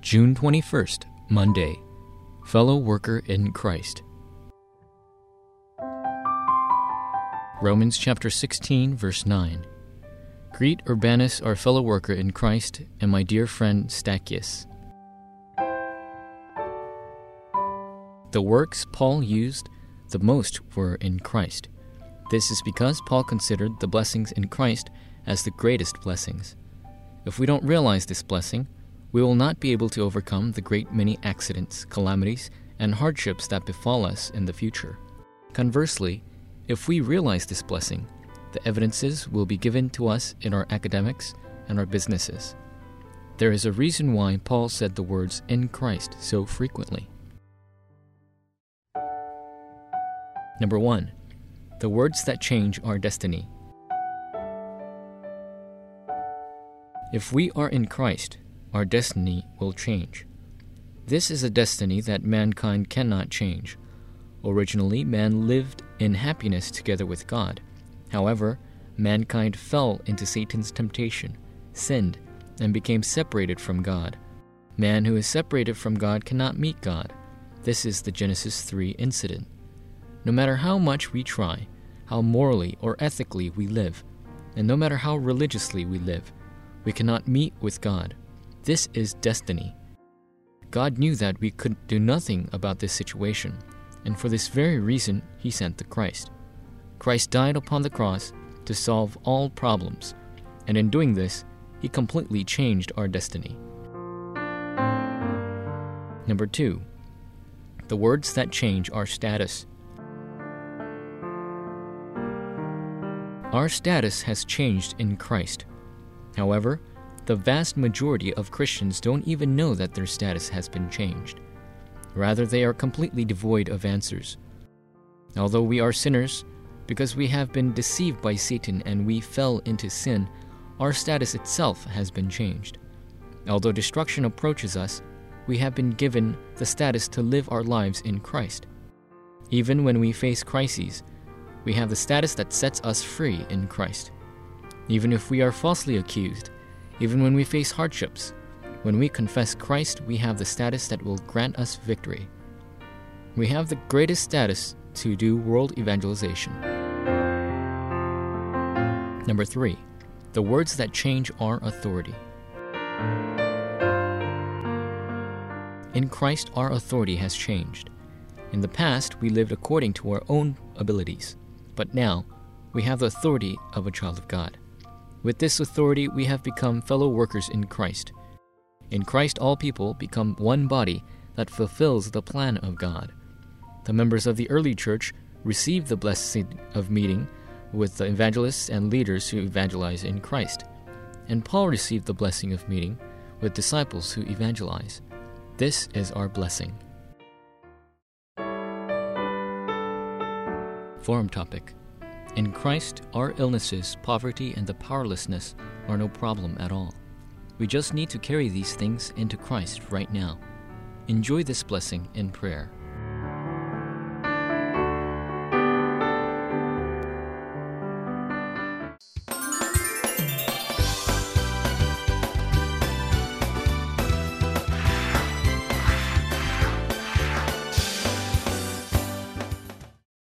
June 21st, Monday. Fellow worker in Christ. Romans chapter 16, verse 9. Greet Urbanus, our fellow worker in Christ, and my dear friend Stachys. The works Paul used the most were in Christ. This is because Paul considered the blessings in Christ as the greatest blessings. If we don't realize this blessing, we will not be able to overcome the great many accidents, calamities, and hardships that befall us in the future. Conversely, if we realize this blessing, the evidences will be given to us in our academics and our businesses. There is a reason why Paul said the words in Christ so frequently. Number one, the words that change our destiny. If we are in Christ, our destiny will change. This is a destiny that mankind cannot change. Originally, man lived in happiness together with God. However, mankind fell into Satan's temptation, sinned, and became separated from God. Man who is separated from God cannot meet God. This is the Genesis 3 incident. No matter how much we try, how morally or ethically we live, and no matter how religiously we live, we cannot meet with God. This is destiny. God knew that we could do nothing about this situation, and for this very reason, He sent the Christ. Christ died upon the cross to solve all problems, and in doing this, He completely changed our destiny. Number two, the words that change our status. Our status has changed in Christ. However, the vast majority of Christians don't even know that their status has been changed. Rather, they are completely devoid of answers. Although we are sinners, because we have been deceived by Satan and we fell into sin, our status itself has been changed. Although destruction approaches us, we have been given the status to live our lives in Christ. Even when we face crises, we have the status that sets us free in Christ. Even if we are falsely accused, even when we face hardships, when we confess Christ, we have the status that will grant us victory. We have the greatest status to do world evangelization. Number three, the words that change our authority. In Christ, our authority has changed. In the past, we lived according to our own abilities, but now we have the authority of a child of God. With this authority, we have become fellow workers in Christ. In Christ, all people become one body that fulfills the plan of God. The members of the early church received the blessing of meeting with the evangelists and leaders who evangelize in Christ. And Paul received the blessing of meeting with disciples who evangelize. This is our blessing. Forum topic in Christ, our illnesses, poverty, and the powerlessness are no problem at all. We just need to carry these things into Christ right now. Enjoy this blessing in prayer.